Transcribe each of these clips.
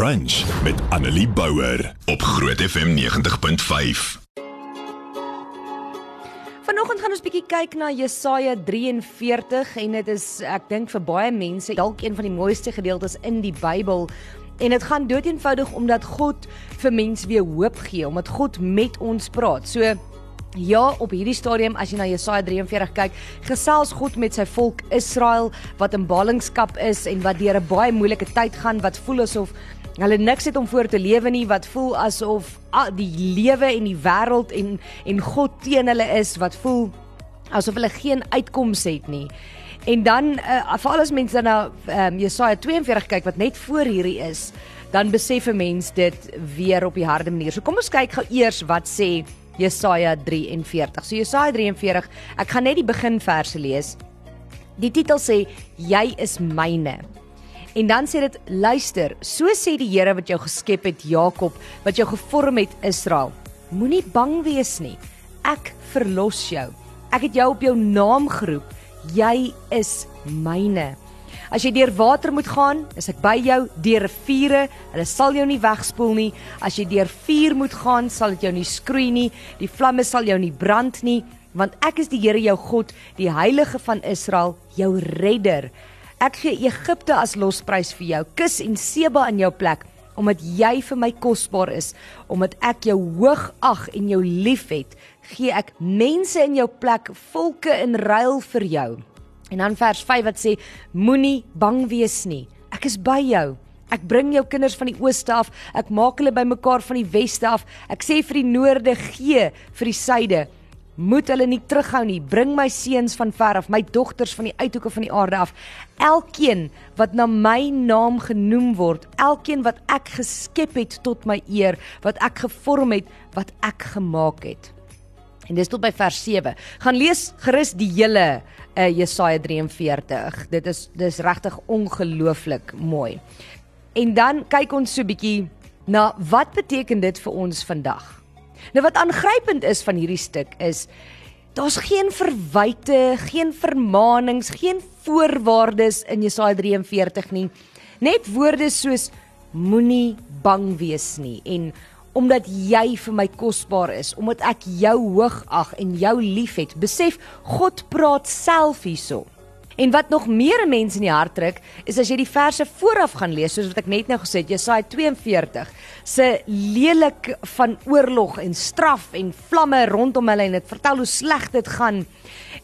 Brunch met Annelie Bouwer op Groot FM 90.5. Vanoggend gaan ons bietjie kyk na Jesaja 43 en dit is ek dink vir baie mense dalk een van die mooiste gedeeltes in die Bybel. En dit gaan doeteenvoudig omdat God vir mense weer hoop gee, omdat God met ons praat. So ja, op hierdie stadium as jy na Jesaja 43 kyk, gesels God met sy volk Israel wat in ballingskap is en wat deur 'n baie moeilike tyd gaan, wat voel asof Hulle niks het om voor te lewe nie wat voel asof die lewe en die wêreld en en God teen hulle is wat voel asof hulle geen uitkoms het nie. En dan uh, vir al ons mense na um, Jesaja 42 kyk wat net voor hierdie is, dan besef 'n mens dit weer op die harde manier. So kom ons kyk gou eers wat sê Jesaja 43. So Jesaja 43, ek gaan net die begin verse lees. Die titel sê jy is myne. En dan sê dit luister, so sê die Here wat jou geskep het Jakob, wat jou gevorm het Israel. Moenie bang wees nie. Ek verlos jou. Ek het jou op jou naam geroep. Jy is myne. As jy deur water moet gaan, is ek by jou. Deur riviere, hulle sal jou nie wegspoel nie. As jy deur vuur moet gaan, sal dit jou nie skroei nie. Die vlamme sal jou nie brand nie, want ek is die Here jou God, die Heilige van Israel, jou redder. Ek gee Egipte as losprys vir jou, kus en Seba in jou plek, omdat jy vir my kosbaar is, omdat ek jou hoog ag en jou liefhet, gee ek mense in jou plek, volke in ruil vir jou. En dan vers 5 wat sê: Moenie bang wees nie. Ek is by jou. Ek bring jou kinders van die ooste af. Ek maak hulle bymekaar van die weste af. Ek sê vir die noorde gee vir die suide moet hulle nie terughou nie. Bring my seuns van ver af, my dogters van die uithoeke van die aarde af. Elkeen wat na my naam genoem word, elkeen wat ek geskep het tot my eer, wat ek gevorm het, wat ek gemaak het. En dis tot by vers 7. Gaan lees gerus die hele uh, Jesaja 43. Dit is dis regtig ongelooflik mooi. En dan kyk ons so 'n bietjie na wat beteken dit vir ons vandag? Nou wat aangrypend is van hierdie stuk is daar's geen verwyte, geen vermaanings, geen voorwaardes in Jesaja 43 nie. Net woorde soos moenie bang wees nie en omdat jy vir my kosbaar is, omdat ek jou hoog ag en jou liefhet. Besef God praat self hierso. En wat nog meer mense in die hart trek, is as jy die verse vooraf gaan lees, soos wat ek net nou gesê het, Jesaja 42, se lelik van oorlog en straf en vlamme rondom hulle en dit vertel hoe sleg dit gaan.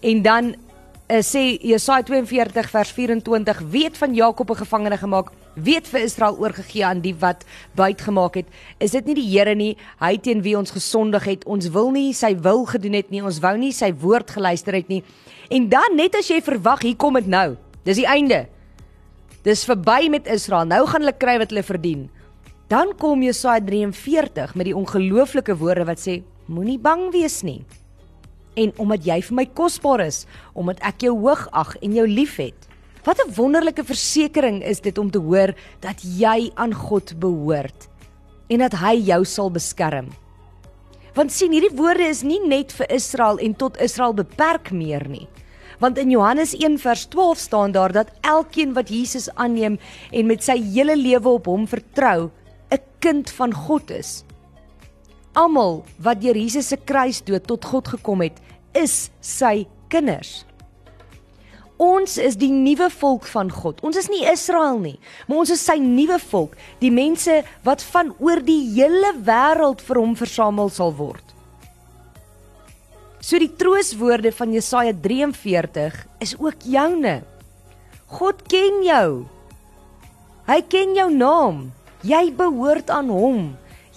En dan uh, sê Jesaja 42 vers 24, weet van Jakob 'n gevangene gemaak, weet vir Israel oorgegee aan die wat buit gemaak het. Is dit nie die Here nie, hy teen wie ons gesondig het? Ons wil nie sy wil gedoen het nie, ons wou nie sy woord geluister het nie. En dan net as jy verwag, hier kom dit nou. Dis die einde. Dis verby met Israel. Nou gaan hulle kry wat hulle verdien. Dan kom Jesaja 43 met die ongelooflike woorde wat sê: Moenie bang wees nie. En omdat jy vir my kosbaar is, omdat ek jou hoog ag en jou liefhet. Wat 'n wonderlike versekering is dit om te hoor dat jy aan God behoort en dat hy jou sal beskerm. Want sien, hierdie woorde is nie net vir Israel en tot Israel beperk meer nie. Want in Johannes 1 vers 12 staan daar dat elkeen wat Jesus aanneem en met sy hele lewe op hom vertrou, 'n kind van God is. Almal wat deur Jesus se kruisdood tot God gekom het, is sy kinders. Ons is die nuwe volk van God. Ons is nie Israel nie, maar ons is sy nuwe volk, die mense wat van oor die hele wêreld vir hom versamel sal word. So die trooswoorde van Jesaja 43 is ook joune. God ken jou. Hy ken jou naam. Jy behoort aan hom.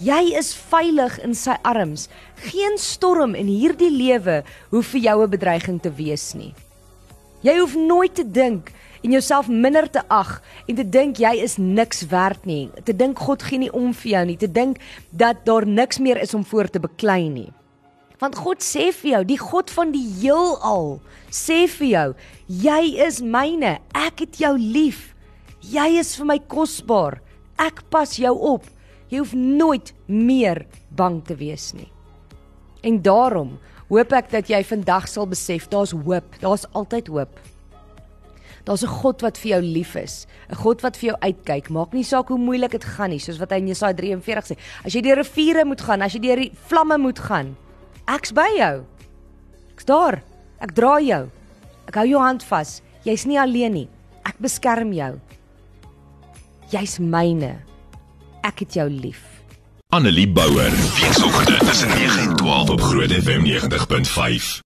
Jy is veilig in sy arms. Geen storm in hierdie lewe hoef vir jou 'n bedreiging te wees nie. Jy hoef nooit te dink en jouself minder te ag en te dink jy is niks werd nie. Te dink God gee nie om vir jou nie. Te dink dat daar niks meer is om voor te beklei nie. Want God sê vir jou, die God van die heelal, sê vir jou, jy is myne. Ek het jou lief. Jy is vir my kosbaar. Ek pas jou op. Jy hoef nooit meer bang te wees nie. En daarom hoop ek dat jy vandag sal besef daar's hoop. Daar's altyd hoop. Daar's 'n God wat vir jou lief is, 'n God wat vir jou uitkyk. Maak nie saak hoe moeilik dit gaan nie, soos wat hy in Jesaja 43 sê. As jy deur riviere moet gaan, as jy deur die vlamme moet gaan, ek's by jou. Ek's daar. Ek dra jou. Ek hou jou hand vas. Jy's nie alleen nie. Ek beskerm jou. Jy's myne. Ek het jou lief. Annelie Bouwer, weekoggend tussen 9 en 12 op Groot FM 90.5.